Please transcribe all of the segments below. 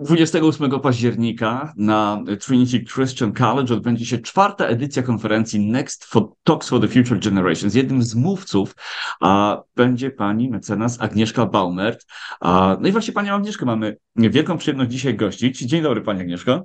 28 października na Trinity Christian College odbędzie się czwarta edycja konferencji Next for Talks for the Future Generations. Jednym z mówców a, będzie pani mecenas Agnieszka Baumert. A, no i właśnie panią Agnieszkę mamy wielką przyjemność dzisiaj gościć. Dzień dobry pani Agnieszko.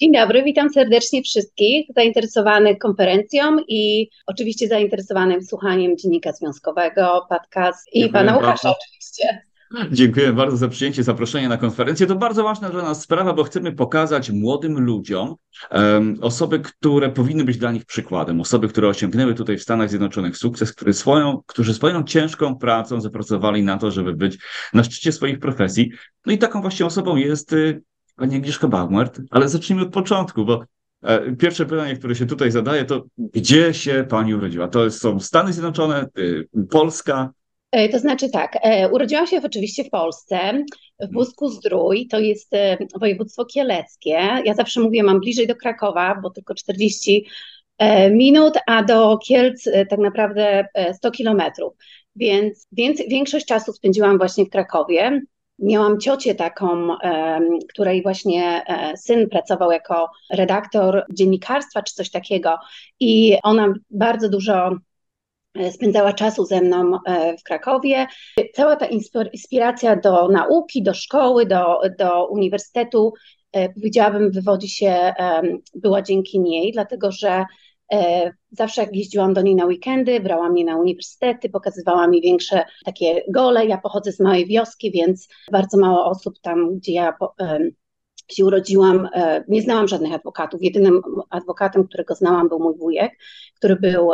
Dzień dobry, witam serdecznie wszystkich zainteresowanych konferencją i oczywiście zainteresowanym słuchaniem Dziennika Związkowego, podcast i Dziękuję pana Łukasza bardzo. oczywiście. Dziękuję bardzo za przyjęcie zaproszenia na konferencję. To bardzo ważna dla nas sprawa, bo chcemy pokazać młodym ludziom um, osoby, które powinny być dla nich przykładem, osoby, które osiągnęły tutaj w Stanach Zjednoczonych sukces, które swoją, którzy swoją ciężką pracą zapracowali na to, żeby być na szczycie swoich profesji. No i taką właśnie osobą jest y, pani Agnieszka Baumert, ale zacznijmy od początku, bo e, Pierwsze pytanie, które się tutaj zadaje, to gdzie się pani urodziła? To są Stany Zjednoczone, y, Polska, to znaczy tak, e, urodziłam się oczywiście w Polsce, w Busku Zdrój, to jest e, województwo kieleckie. Ja zawsze mówię, mam bliżej do Krakowa, bo tylko 40 minut, a do Kielc tak naprawdę 100 kilometrów. Więc, więc większość czasu spędziłam właśnie w Krakowie. Miałam ciocię taką, której właśnie syn pracował jako redaktor dziennikarstwa czy coś takiego i ona bardzo dużo E, spędzała czasu ze mną e, w Krakowie. Cała ta inspiracja do nauki, do szkoły, do, do uniwersytetu, e, powiedziałabym, wywodzi się, była dzięki niej, dlatego że zawsze jak jeździłam do niej na weekendy, brała mnie na uniwersytety, pokazywała mi większe takie gole. Ja pochodzę z małej wioski, więc bardzo mało osób tam, gdzie ja się urodziłam, nie znałam żadnych adwokatów. Jedynym adwokatem, którego znałam, był mój wujek, który był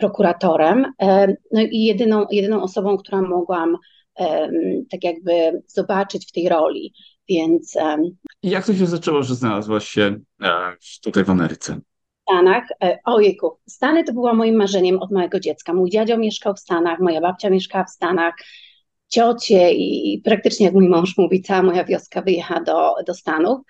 prokuratorem. E, no i jedyną, jedyną osobą, która mogłam tak jakby zobaczyć w tej roli. Więc. I jak to się zaczęło, że znalazłaś się e, tutaj w Ameryce? W Stanach. E, ojejku, Stany to było moim marzeniem od małego dziecka. Mój dziadzio mieszkał w Stanach, moja babcia mieszkała w Stanach, ciocie i praktycznie jak mój mąż mówi, cała moja wioska wyjechała do, do Stanów.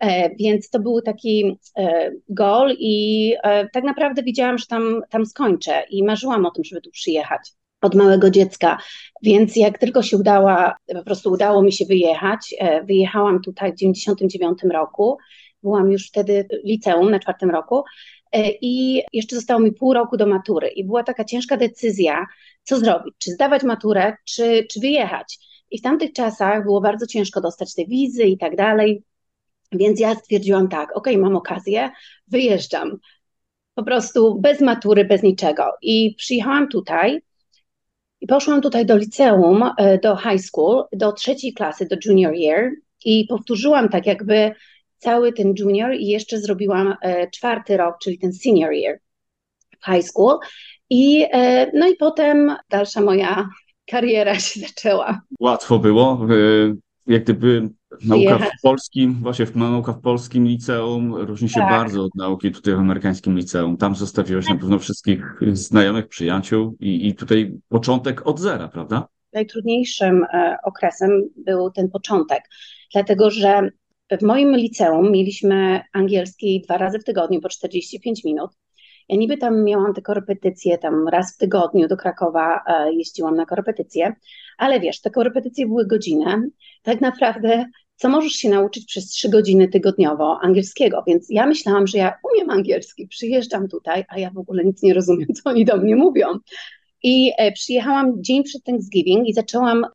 E, więc to był taki e, gol i e, tak naprawdę widziałam, że tam, tam skończę i marzyłam o tym, żeby tu przyjechać od małego dziecka. Więc jak tylko się udała, po prostu udało mi się wyjechać, wyjechałam tutaj w 99 roku, byłam już wtedy liceum na czwartym roku i jeszcze zostało mi pół roku do matury i była taka ciężka decyzja, co zrobić, czy zdawać maturę, czy, czy wyjechać. I w tamtych czasach było bardzo ciężko dostać te wizy i tak dalej. Więc ja stwierdziłam tak, ok, mam okazję, wyjeżdżam. Po prostu bez matury, bez niczego. I przyjechałam tutaj i poszłam tutaj do liceum, e, do high school, do trzeciej klasy, do junior year i powtórzyłam tak jakby cały ten junior i jeszcze zrobiłam e, czwarty rok, czyli ten senior year w high school. I, e, no i potem dalsza moja kariera się zaczęła. Łatwo było, jak gdyby Nauka w polskim, właśnie nauka w polskim liceum różni się tak. bardzo od nauki tutaj w amerykańskim liceum. Tam zostawiłeś na pewno wszystkich znajomych, przyjaciół i, i tutaj początek od zera, prawda? Najtrudniejszym e, okresem był ten początek, dlatego że w moim liceum mieliśmy angielski dwa razy w tygodniu po 45 minut. Ja niby tam miałam te korepetycje, tam raz w tygodniu do Krakowa e, jeździłam na korepetycje, ale wiesz, te korepetycje były godzinę. Tak naprawdę co możesz się nauczyć przez trzy godziny tygodniowo angielskiego. Więc ja myślałam, że ja umiem angielski, przyjeżdżam tutaj, a ja w ogóle nic nie rozumiem, co oni do mnie mówią. I e, przyjechałam dzień przed Thanksgiving i zaczęłam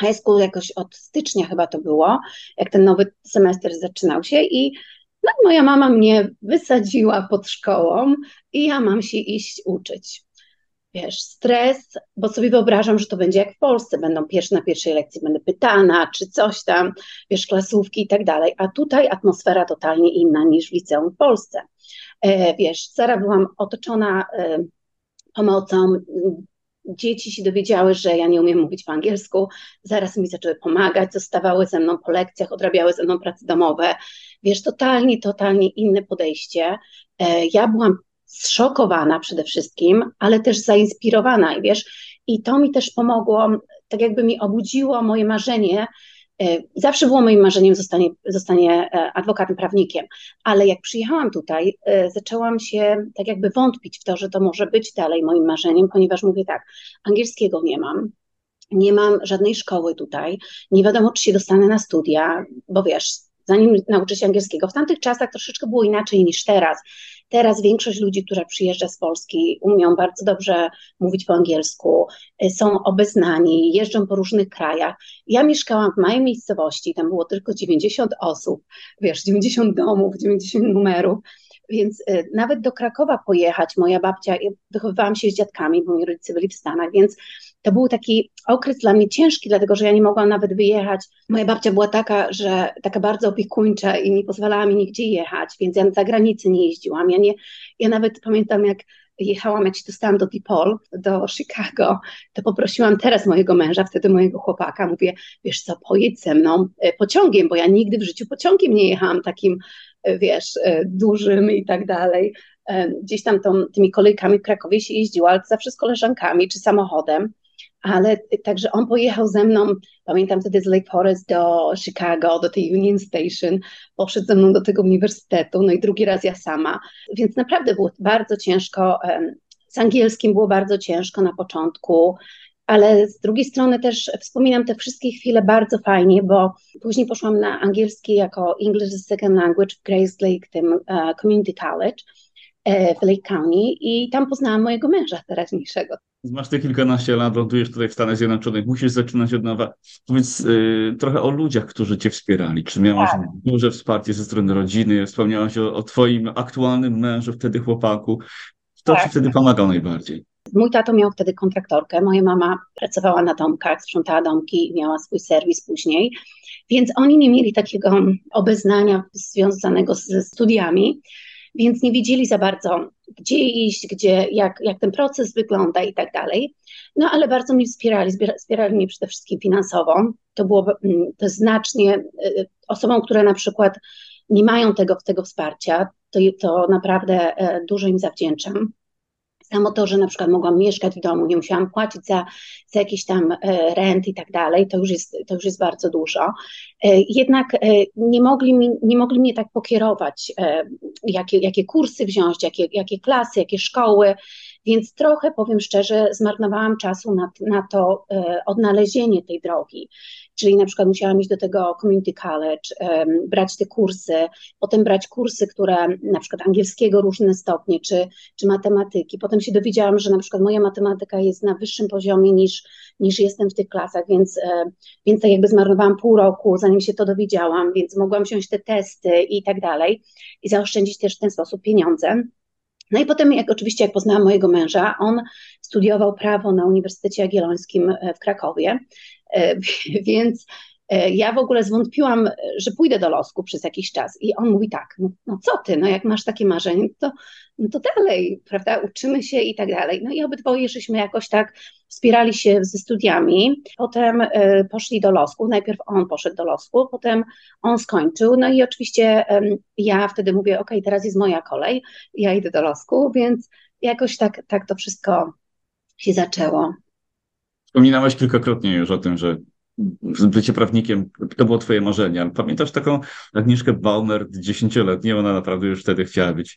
high school jakoś od stycznia chyba to było, jak ten nowy semestr zaczynał się i no, moja mama mnie wysadziła pod szkołą i ja mam się iść uczyć wiesz, stres, bo sobie wyobrażam, że to będzie jak w Polsce, będą pierwsze na pierwszej lekcji, będę pytana, czy coś tam, wiesz, klasówki i tak dalej, a tutaj atmosfera totalnie inna niż w liceum w Polsce. E, wiesz, Sara byłam otoczona e, pomocą, dzieci się dowiedziały, że ja nie umiem mówić po angielsku, zaraz mi zaczęły pomagać, zostawały ze mną po lekcjach, odrabiały ze mną prace domowe. Wiesz, totalnie, totalnie inne podejście. E, ja byłam zszokowana przede wszystkim, ale też zainspirowana i wiesz, i to mi też pomogło, tak jakby mi obudziło moje marzenie. E, zawsze było moim marzeniem zostanie, zostanie e, adwokatem, prawnikiem, ale jak przyjechałam tutaj, e, zaczęłam się tak jakby wątpić w to, że to może być dalej moim marzeniem, ponieważ mówię tak, angielskiego nie mam, nie mam żadnej szkoły tutaj, nie wiadomo, czy się dostanę na studia, bo wiesz, zanim nauczę się angielskiego, w tamtych czasach troszeczkę było inaczej niż teraz. Teraz większość ludzi, która przyjeżdża z Polski, umią bardzo dobrze mówić po angielsku, y, są obeznani, jeżdżą po różnych krajach. Ja mieszkałam w małej miejscowości, tam było tylko 90 osób, wiesz, 90 domów, 90 numerów. Więc y, nawet do Krakowa pojechać, moja babcia, ja wychowywałam się z dziadkami, bo moi rodzice byli w Stanach, więc to był taki okres dla mnie ciężki, dlatego że ja nie mogłam nawet wyjechać. Moja babcia była taka, że taka bardzo opiekuńcza i nie pozwalała mi nigdzie jechać, więc ja za granicę nie jeździłam. Ja, nie, ja nawet pamiętam, jak jechałam, jak się dostałam do DePaul, do Chicago, to poprosiłam teraz mojego męża, wtedy mojego chłopaka, mówię, wiesz co, pojedź ze mną e, pociągiem, bo ja nigdy w życiu pociągiem nie jechałam takim, wiesz, e, dużym i tak dalej. Gdzieś tam tą, tymi kolejkami w Krakowie się jeździła, ale zawsze z koleżankami czy samochodem. Ale także on pojechał ze mną, pamiętam wtedy z Lake Forest do Chicago, do tej Union Station, poszedł ze mną do tego uniwersytetu, no i drugi raz ja sama, więc naprawdę było bardzo ciężko, z angielskim było bardzo ciężko na początku, ale z drugiej strony też wspominam te wszystkie chwile bardzo fajnie, bo później poszłam na angielski jako English as Second Language w Grace Lake, tym uh, Community College e, w Lake County i tam poznałam mojego męża teraźniejszego. Masz te kilkanaście lat, lądujesz tutaj w Stanach Zjednoczonych, musisz zaczynać od nowa. Powiedz yy, trochę o ludziach, którzy cię wspierali. Czy miałaś tak. duże wsparcie ze strony rodziny? Wspomniałaś o, o twoim aktualnym mężu, wtedy chłopaku. Kto tak. ci wtedy pomagał najbardziej? Mój tato miał wtedy kontraktorkę, moja mama pracowała na domkach, sprzątała domki i miała swój serwis później, więc oni nie mieli takiego obeznania związanego ze studiami więc nie wiedzieli za bardzo, gdzie iść, gdzie, jak, jak ten proces wygląda i tak dalej. No ale bardzo mnie wspierali, wspierali mnie przede wszystkim finansowo. To było mm, to znacznie y, osobom, które na przykład nie mają tego, tego wsparcia, to, to naprawdę e, dużo im zawdzięczam. Samo to, że na przykład mogłam mieszkać w domu, nie musiałam płacić za, za jakiś tam e, rent i tak dalej, to już jest, to już jest bardzo dużo. E, jednak e, nie mogli, mi, nie mogli mnie tak pokierować, jakie, jakie kursy wziąć, jakie, jakie klasy, jakie szkoły, więc trochę, powiem szczerze, zmarnowałam czasu na, na to odnalezienie tej drogi czyli na przykład musiałam iść do tego community college, um, brać te kursy, potem brać kursy, które na przykład angielskiego różne stopnie, czy, czy matematyki. Potem się dowiedziałam, że na przykład moja matematyka jest na wyższym poziomie niż, niż jestem w tych klasach, więc, e, więc tak jakby zmarnowałam pół roku, zanim się to dowiedziałam, więc mogłam wziąć te testy i tak dalej i zaoszczędzić też w ten sposób pieniądze. No i potem, jak oczywiście, jak poznałam mojego męża, on studiował prawo na Uniwersytecie Jagiellońskim e, w Krakowie, e, więc e, ja w ogóle zwątpiłam, że pójdę do losku przez jakiś czas. I on mówi tak, no, no co ty, no jak masz takie marzenie, to, no to dalej, prawda, uczymy się i tak dalej. No i obydwoje żeśmy jakoś tak wspierali się ze studiami, potem y, poszli do losku, najpierw on poszedł do losku, potem on skończył, no i oczywiście y, ja wtedy mówię, ok, teraz jest moja kolej, ja idę do losku, więc jakoś tak, tak to wszystko się zaczęło. Wspominałaś kilkakrotnie już o tym, że bycie prawnikiem to było twoje marzenie. Pamiętasz taką Agnieszkę Baumer, dziesięcioletnią, ona naprawdę już wtedy chciała być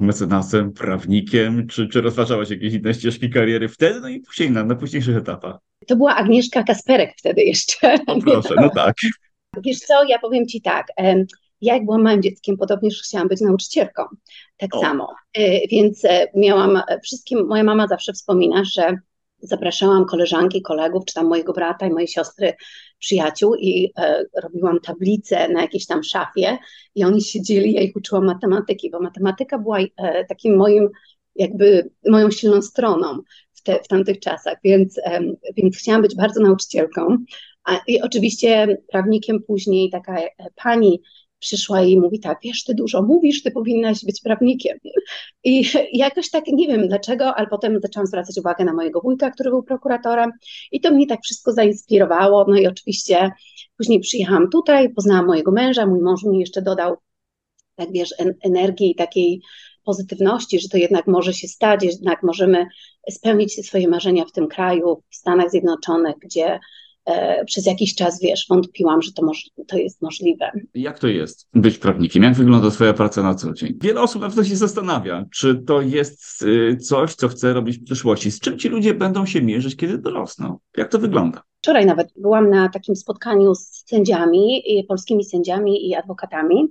mecenasem, prawnikiem, czy, czy rozważałaś jakieś inne ścieżki kariery wtedy, no i później na, na późniejszych etapach? To była Agnieszka Kasperek wtedy jeszcze. O proszę, no tak. Wiesz co, ja powiem ci tak, ja jak byłam małym dzieckiem, podobnież chciałam być nauczycielką, tak o. samo, e, więc e, miałam wszystkim, moja mama zawsze wspomina, że zapraszałam koleżanki, kolegów, czy tam mojego brata i mojej siostry, przyjaciół i e, robiłam tablice na jakiejś tam szafie i oni siedzieli, ja ich uczyłam matematyki, bo matematyka była e, takim moim, jakby moją silną stroną w, te, w tamtych czasach, więc, e, więc chciałam być bardzo nauczycielką. A, I oczywiście prawnikiem później taka e, pani przyszła i mówi tak, wiesz, ty dużo mówisz, ty powinnaś być prawnikiem. I jakoś tak, nie wiem dlaczego, ale potem zaczęłam zwracać uwagę na mojego wujka, który był prokuratorem i to mnie tak wszystko zainspirowało, no i oczywiście później przyjechałam tutaj, poznałam mojego męża, mój mąż mi jeszcze dodał, tak wiesz, energii takiej pozytywności, że to jednak może się stać, jednak możemy spełnić swoje marzenia w tym kraju, w Stanach Zjednoczonych, gdzie przez jakiś czas, wiesz, wątpiłam, że to, moż, to jest możliwe. Jak to jest być prawnikiem? Jak wygląda Twoja praca na co dzień? Wiele osób na pewno się zastanawia, czy to jest y, coś, co chce robić w przyszłości. Z czym ci ludzie będą się mierzyć, kiedy dorosną? Jak to wygląda? Wczoraj nawet byłam na takim spotkaniu z sędziami, polskimi sędziami i adwokatami,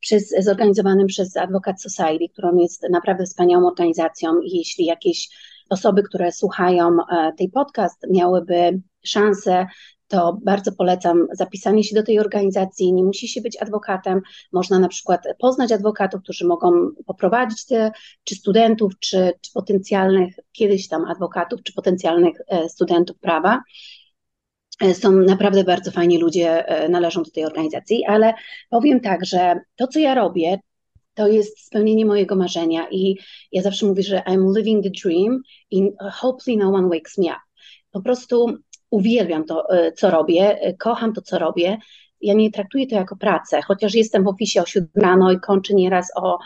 przez, zorganizowanym przez Advocat Society, którą jest naprawdę wspaniałą organizacją jeśli jakieś osoby, które słuchają e, tej podcast, miałyby szansę to bardzo polecam zapisanie się do tej organizacji. Nie musi się być adwokatem. Można na przykład poznać adwokatów, którzy mogą poprowadzić te, czy studentów, czy, czy potencjalnych kiedyś tam adwokatów, czy potencjalnych e, studentów prawa. E, są naprawdę bardzo fajni ludzie, należą do tej organizacji, ale powiem tak, że to, co ja robię, to jest spełnienie mojego marzenia i ja zawsze mówię, że I'm living the dream and hopefully no one wakes me up. Po prostu uwielbiam to, e, co robię, e, kocham to, co robię. Ja nie traktuję to jako pracę, chociaż jestem w oficie o 7 rano i kończę nieraz o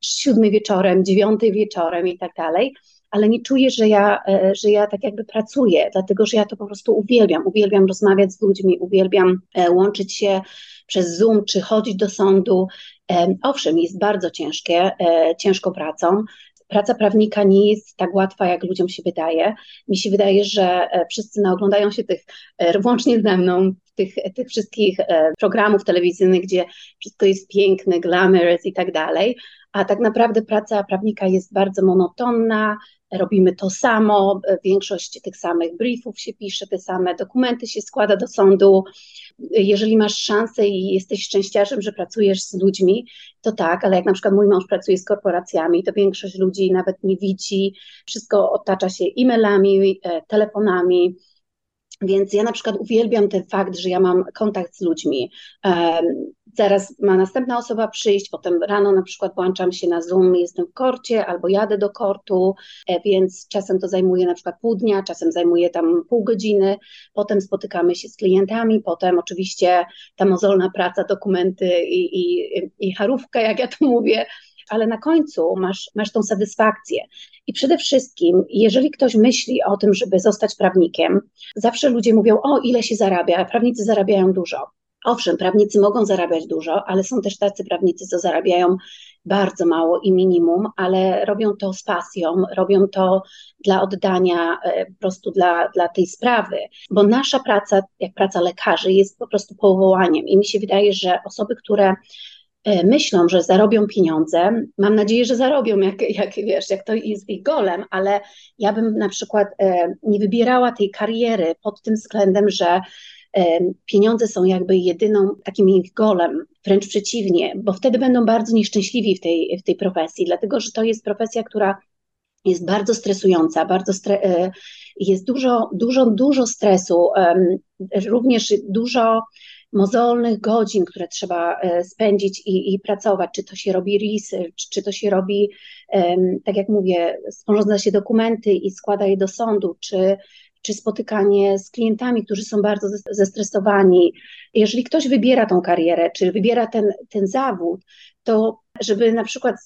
7 wieczorem, 9 wieczorem i tak dalej, ale nie czuję, że ja, e, że ja tak jakby pracuję, dlatego że ja to po prostu uwielbiam. Uwielbiam rozmawiać z ludźmi, uwielbiam łączyć się przez Zoom czy chodzić do sądu. Owszem, jest bardzo ciężkie, ciężką pracą, praca prawnika nie jest tak łatwa, jak ludziom się wydaje. Mi się wydaje, że e, wszyscy naoglądają się tych, e, włącznie ze mną, tych, tych wszystkich e, programów telewizyjnych, gdzie wszystko jest piękne, glamorous i tak dalej, a tak naprawdę praca prawnika jest bardzo monotonna, robimy to samo, większość tych samych briefów się pisze, te same dokumenty się składa do sądu. Jeżeli masz szansę i jesteś szczęściarzem, że pracujesz z ludźmi, to tak, ale jak na przykład mój mąż pracuje z korporacjami, to większość ludzi nawet nie widzi, wszystko otacza się e-mailami, e, telefonami, więc ja na przykład uwielbiam ten fakt, że ja mam kontakt z ludźmi. Zaraz ma następna osoba przyjść, potem rano na przykład włączam się na Zoom, jestem w korcie albo jadę do kortu, e, więc czasem to zajmuje na przykład pół dnia, czasem zajmuje tam pół godziny, potem spotykamy się z klientami, potem oczywiście ta mozolna praca, dokumenty i, i, i harówka, jak ja to mówię, ale na końcu masz, masz tą satysfakcję. I przede wszystkim, jeżeli ktoś myśli o tym, żeby zostać prawnikiem, zawsze ludzie mówią, o ile się zarabia, prawnicy zarabiają dużo. Owszem, prawnicy mogą zarabiać dużo, ale są też tacy prawnicy, co zarabiają bardzo mało i minimum, ale robią to z pasją, robią to dla oddania, e, po prostu dla, dla tej sprawy, bo nasza praca, jak praca lekarzy, jest po prostu powołaniem i mi się wydaje, że osoby, które E, myślą, że zarobią pieniądze. Mam nadzieję, że zarobią, jak, jak wiesz, jak to jest ich golem, ale ja bym na przykład e, nie wybierała tej kariery pod tym względem, że pieniądze są jakby jedyną takim ich golem, wręcz przeciwnie, bo wtedy będą bardzo nieszczęśliwi w tej, w tej profesji, dlatego że to jest profesja, która jest bardzo stresująca, bardzo stre jest dużo, dużo, dużo stresu, również dużo mozolnych godzin, które trzeba e, spędzić i, i pracować, czy to się robi research, czy to się robi, tak jak mówię, sporządza się dokumenty i składa je do sądu, czy, czy spotykanie z klientami, którzy są bardzo zestresowani. Jeżeli ktoś wybiera tą karierę, czy wybiera ten, ten zawód, to żeby na przykład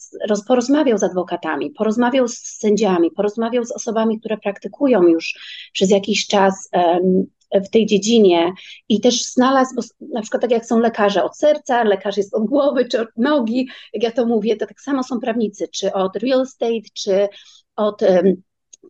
porozmawiał z adwokatami, porozmawiał z sędziami, porozmawiał z osobami, które praktykują już przez jakiś czas w tej dziedzinie i też znalazł, bo na przykład tak jak są lekarze od serca, lekarz jest od głowy czy od nogi, jak ja to mówię, to tak samo są prawnicy, czy od real estate, czy od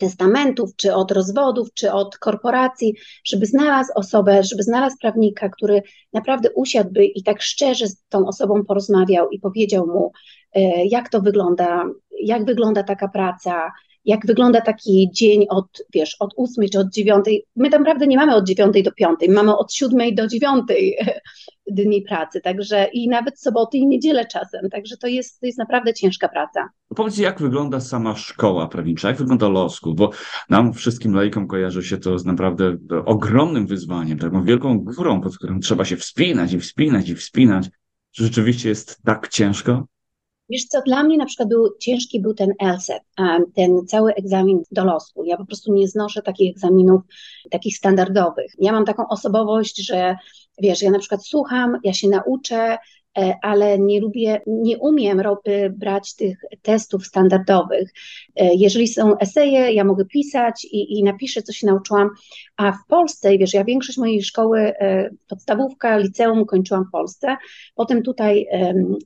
testamentów, czy od rozwodów, czy od korporacji, żeby znalazł osobę, żeby znalazł prawnika, który naprawdę usiadłby i tak szczerze z tą osobą porozmawiał i powiedział mu, e, jak to wygląda, jak wygląda taka praca, jak wygląda taki dzień od, wiesz, od ósmej czy od dziewiątej. My tam naprawdę nie mamy od dziewiątej do piątej, mamy od siódmej do dziewiątej dni pracy, także i nawet soboty i niedzielę czasem, także to jest, to jest naprawdę ciężka praca. Powiedz, jak wygląda sama szkoła prawnicza, jak wygląda losku, bo nam wszystkim laikom kojarzy się to z naprawdę ogromnym wyzwaniem, taką wielką górą, pod którą trzeba się wspinać i wspinać i wspinać. Czy rzeczywiście jest tak ciężko? Wiesz co, dla mnie na przykład był ciężki był ten LSAT, ten cały egzamin do losu. Ja po prostu nie znoszę takich egzaminów, takich standardowych. Ja mam taką osobowość, że wiesz, ja na przykład słucham, ja się nauczę, e, ale nie lubię, nie umiem brać tych testów standardowych. E, jeżeli są eseje, ja mogę pisać i, i napiszę, co się nauczyłam, a w Polsce, wiesz, ja większość mojej szkoły, e, podstawówka, liceum kończyłam w Polsce, potem tutaj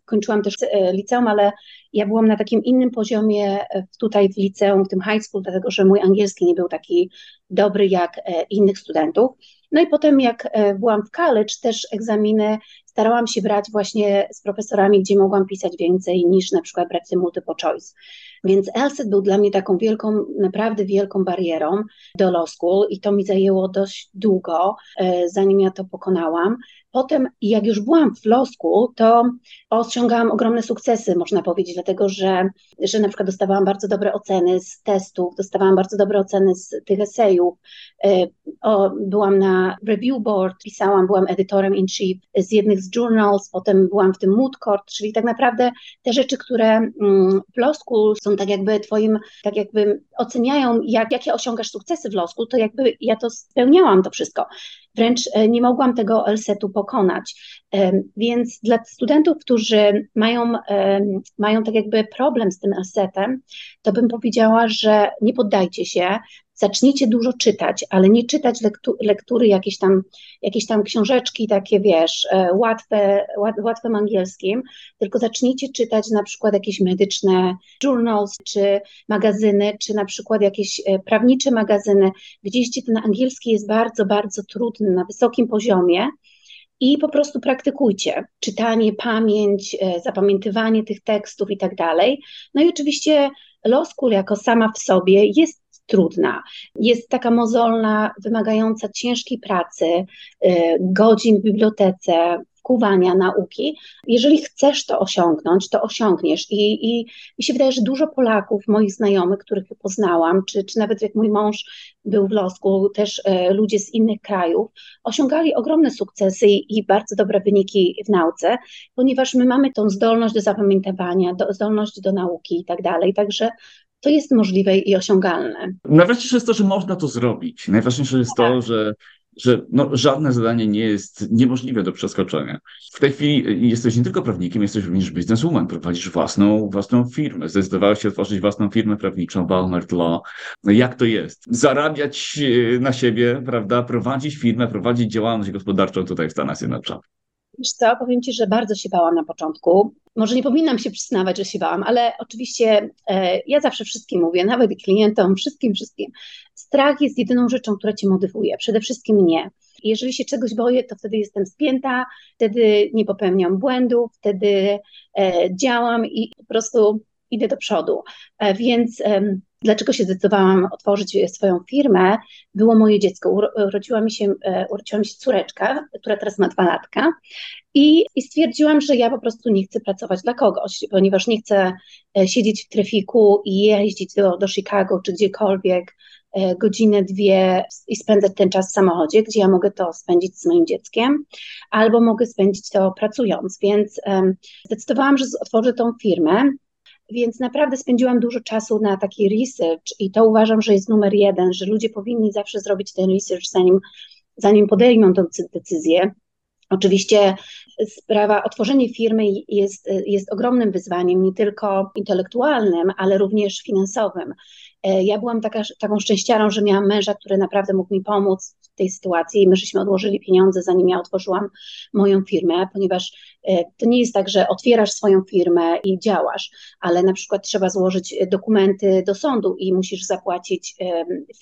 kończyłam też liceum, ale ja byłam na takim innym poziomie tutaj w liceum, w tym high school, dlatego że mój angielski nie był taki dobry jak innych studentów. No i potem jak byłam w college, też egzaminy starałam się brać właśnie z profesorami, gdzie mogłam pisać więcej niż na przykład brać ten multiple choice. Więc LSAT był dla mnie taką wielką, naprawdę wielką barierą do law school i to mi zajęło dość długo, e, zanim ja to pokonałam. Potem, jak już byłam w law school, to osiągałam ogromne sukcesy, można powiedzieć, dlatego że, że na przykład dostawałam bardzo dobre oceny z testów, dostawałam bardzo dobre oceny z tych esejów. E, byłam na review board, pisałam, byłam edytorem in chief z jednych z journals, potem byłam w tym mood court, czyli tak naprawdę te rzeczy, które mm, w school są tak jakby twoim, tak jakby oceniają, jak, jakie osiągasz sukcesy w school, to jakby ja to spełniałam to wszystko. Wręcz e, nie mogłam tego LSET-u pokonać. Więc dla studentów, którzy mają, mają tak jakby problem z tym LSET-em, to bym powiedziała, że nie poddajcie się, zacznijcie dużo czytać, ale nie czytać lektu, lektury jakieś tam, jakieś tam książeczki takie, wiesz, e, łatwe, łat, łatwym angielskim, tylko zacznijcie czytać na przykład jakieś medyczne journals, czy magazyny, czy na przykład jakieś e, prawnicze magazyny, gdzieś gdzie ten angielski jest bardzo, bardzo trudny, na wysokim poziomie, i po prostu praktykujcie czytanie, pamięć, e, zapamiętywanie tych tekstów i tak dalej. No i oczywiście law school jako sama w sobie jest trudna. Jest taka mozolna, wymagająca ciężkiej pracy, y, godzin w bibliotece, wkuwania nauki. Jeżeli chcesz to osiągnąć, to osiągniesz. I, i mi się wydaje, że dużo Polaków, moich znajomych, których poznałam, czy, czy nawet jak mój mąż był w Losku, też e, ludzie z innych krajów, osiągali ogromne sukcesy i, i, bardzo dobre wyniki w nauce, ponieważ my mamy tą zdolność do zapamiętywania, do, zdolność do nauki i tak dalej. Także to jest możliwe i osiągalne. Najważniejsze jest to, że można to zrobić. Najważniejsze jest tak. to, że że no, żadne zadanie nie jest niemożliwe do przeskoczenia. W tej chwili jesteś nie tylko prawnikiem, jesteś również bizneswoman, prowadzisz własną, własną firmę, zdecydowałeś się otworzyć własną firmę prawniczą, Balmert Law. No, jak to jest? Zarabiać e, na siebie, prawda, prowadzić firmę, prowadzić działalność gospodarczą tutaj w Stanach Zjednoczonych. Wiesz co, powiem Ci, że bardzo się bałam na początku. Może nie powinnam się przyznawać, że się bałam, ale oczywiście e, ja zawsze wszystkim mówię, nawet klientom, wszystkim, wszystkim. Strach jest jedyną rzeczą, która Cię motywuje, przede wszystkim mnie. Jeżeli się czegoś boję, to wtedy jestem spięta, wtedy nie popełniam błędów, wtedy e, działam i po prostu idę do przodu. E, więc dlaczego się zdecydowałam otworzyć swoją firmę, było moje dziecko. Urodziła mi się, e, urodziła mi się córeczka, która teraz ma dwa latka. I, i stwierdziłam, że ja po prostu nie chcę pracować dla kogoś, ponieważ nie chcę e, siedzieć w trafiku i jeździć do, do Chicago czy gdziekolwiek e, godzinę, dwie i spędzać ten czas w samochodzie, gdzie ja mogę to spędzić z moim dzieckiem, albo mogę spędzić to pracując, więc um, zdecydowałam, że otworzę tą firmę więc naprawdę spędziłam dużo czasu na taki research i to uważam, że jest numer jeden, że ludzie powinni zawsze zrobić ten research, zanim, zanim podejmą tę decyzję. Oczywiście sprawa, otworzenie firmy jest, jest ogromnym wyzwaniem, nie tylko intelektualnym, ale również finansowym. E, ja byłam taka, taką szczęściarą, że miałam męża, który naprawdę mógł mi pomóc w tej sytuacji my żeśmy odłożyli pieniądze, zanim ja otworzyłam moją firmę, ponieważ to nie jest tak, że otwierasz swoją firmę i działasz, ale na przykład trzeba złożyć dokumenty do sądu i musisz zapłacić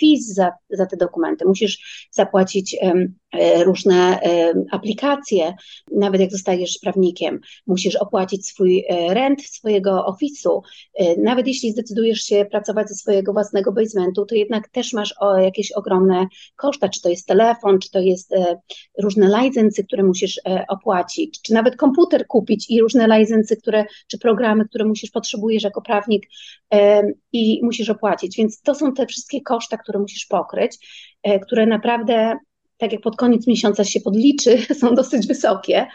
fees za, za te dokumenty, musisz zapłacić e, różne aplikacje, nawet jak zostajesz prawnikiem, musisz opłacić swój rent swojego ofisu, nawet jeśli zdecydujesz się pracować ze swojego własnego basementu, to jednak też masz jakieś ogromne koszta, czy to jest telefon, czy to jest e, różne licencje, które musisz e, opłacić, czy nawet komputer kupić i różne licencje, które, czy programy, które musisz, potrzebujesz jako prawnik i musisz opłacić, więc to są te wszystkie koszta, które musisz pokryć, e, które naprawdę, tak jak pod koniec miesiąca się podliczy, są dosyć wysokie,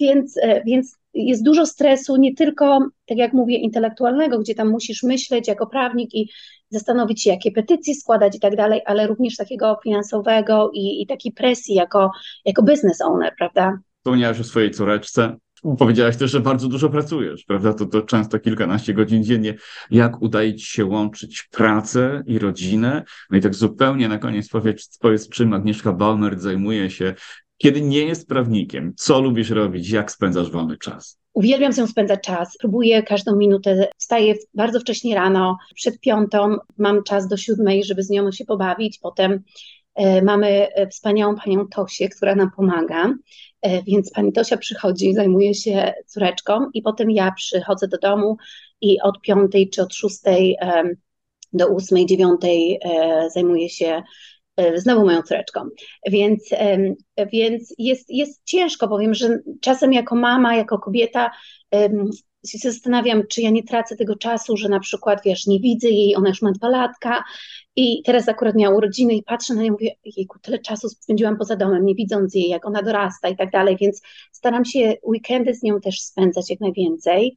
więc, e, więc jest dużo stresu, nie tylko, tak jak mówię, intelektualnego, gdzie tam musisz myśleć jako prawnik i zastanowić się, jakie petycje składać i tak dalej, ale również takiego finansowego i, i takiej presji jako, jako business owner, prawda? Wspomniałeś o swojej córeczce. Powiedziałaś też, że bardzo dużo pracujesz, prawda? To, to często kilkanaście godzin dziennie. Jak udaje ci się łączyć pracę i rodzinę? No i tak zupełnie na koniec powiedz, powiedz czym Agnieszka Baumert zajmuje się, kiedy nie jest prawnikiem. Co lubisz robić? Jak spędzasz wolny czas? Uwielbiam nią spędzać czas. Próbuję każdą minutę. Wstaję bardzo wcześnie rano, przed piątą. Mam czas do siódmej, żeby z nią się pobawić. Potem mamy e, wspaniałą panią Tosię, która nam pomaga. E, więc pani Tosia przychodzi, zajmuje się córeczką i potem ja przychodzę do domu i od piątej czy od szóstej do ósmej, dziewiątej zajmuję się znowu moją córeczką. Więc, więc jest, jest ciężko, powiem, że czasem jako mama, jako kobieta się zastanawiam, czy ja nie tracę tego czasu, że na przykład, wiesz, nie widzę jej, ona już ma dwa latka i teraz akurat miała urodziny i patrzę na nią i mówię, jejku, tyle czasu spędziłam poza domem, nie widząc jej, jak ona dorasta i tak dalej, więc staram się weekendy z nią też spędzać jak najwięcej.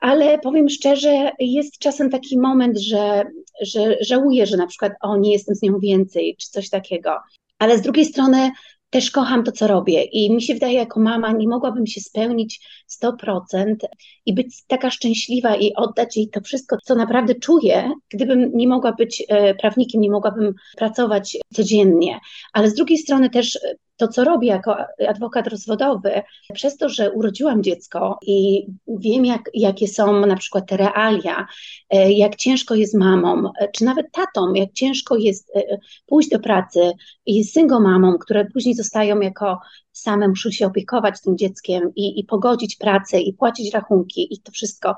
Ale powiem szczerze, jest czasem taki moment, że, że żałuję, że na przykład o, nie jestem z nią więcej, czy coś takiego. Ale z drugiej strony też kocham to, co robię i mi się wydaje, jako mama nie mogłabym się spełnić 100% i być taka szczęśliwa i oddać jej to wszystko, co naprawdę czuję, gdybym nie mogła być e, prawnikiem, nie mogłabym pracować codziennie. Ale z drugiej strony też to, co robię jako adwokat rozwodowy, przez to, że urodziłam dziecko i wiem, jak, jakie są na przykład te realia, e, jak ciężko jest mamą, e, czy nawet tatą, jak ciężko jest e, pójść do pracy i single mamą, które później zostają jako same, muszą się opiekować tym dzieckiem i, i pogodzić pracę i płacić rachunki i to wszystko.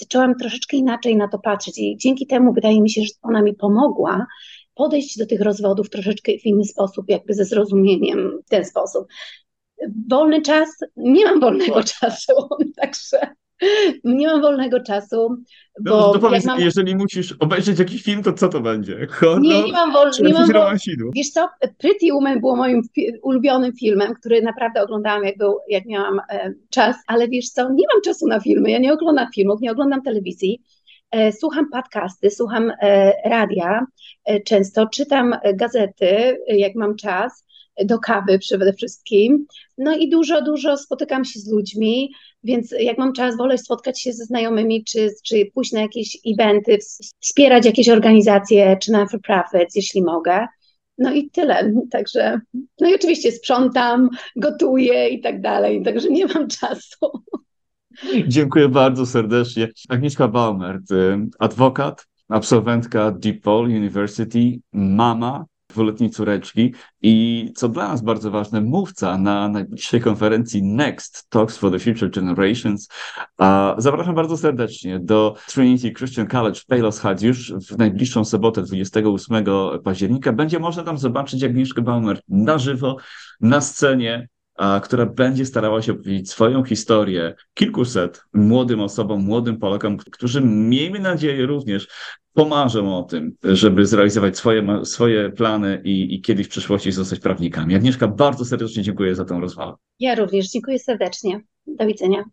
Zaczęłam troszeczkę inaczej na to patrzeć i dzięki temu wydaje mi się, że ona mi pomogła podejść do tych rozwodów troszeczkę w inny sposób, jakby ze zrozumieniem w ten sposób. Wolny czas, nie mam wolnego czasu, także nie mam wolnego czasu, bo no, to powiedz, mam... jeżeli musisz obejrzeć jakiś film, to co to będzie? Horror, nie, nie mam wolnego. Nie mam wol... Wiesz co, Pretty Woman było moim ulubionym filmem, który naprawdę oglądałam, jak, był, jak miałam e, czas, ale wiesz co, nie mam czasu na filmy, ja nie oglądam filmów, nie oglądam telewizji, E, słucham podcasty, słucham e, radia. E, często, czytam gazety, jak mam czas, do kawy przede wszystkim. No i dużo, dużo spotykam się z ludźmi, więc jak mam czas, wolę spotkać się ze znajomymi, czy, czy pójść na jakieś eventy, wspierać jakieś organizacje, czy na for profit, jeśli mogę. No i tyle. Także, no i oczywiście sprzątam, gotuję i tak dalej, także nie mam czasu. Dziękuję bardzo serdecznie. Agnieszka Baumert, y, adwokat, absolwentka DePaul University, mama dwuletniej córeczki i co dla nas bardzo ważne, mówca na najbliższej konferencji Next Talks for the Future Generations. Zapraszam bardzo serdecznie do Trinity Christian College w Palos Heights już w najbliższą sobotę 28 października. Będzie można tam zobaczyć Agnieszkę Baumert na żywo, na scenie, która będzie starała się opowiedzieć swoją historię kilkuset młodym osobom, młodym Polakom, którzy miejmy nadzieję również pomarzą o tym, żeby zrealizować swoje, swoje plany i, i kiedyś w przyszłości zostać prawnikami. Agnieszka, bardzo serdecznie dziękuję za tę rozmowę. Ja również dziękuję serdecznie. Do widzenia.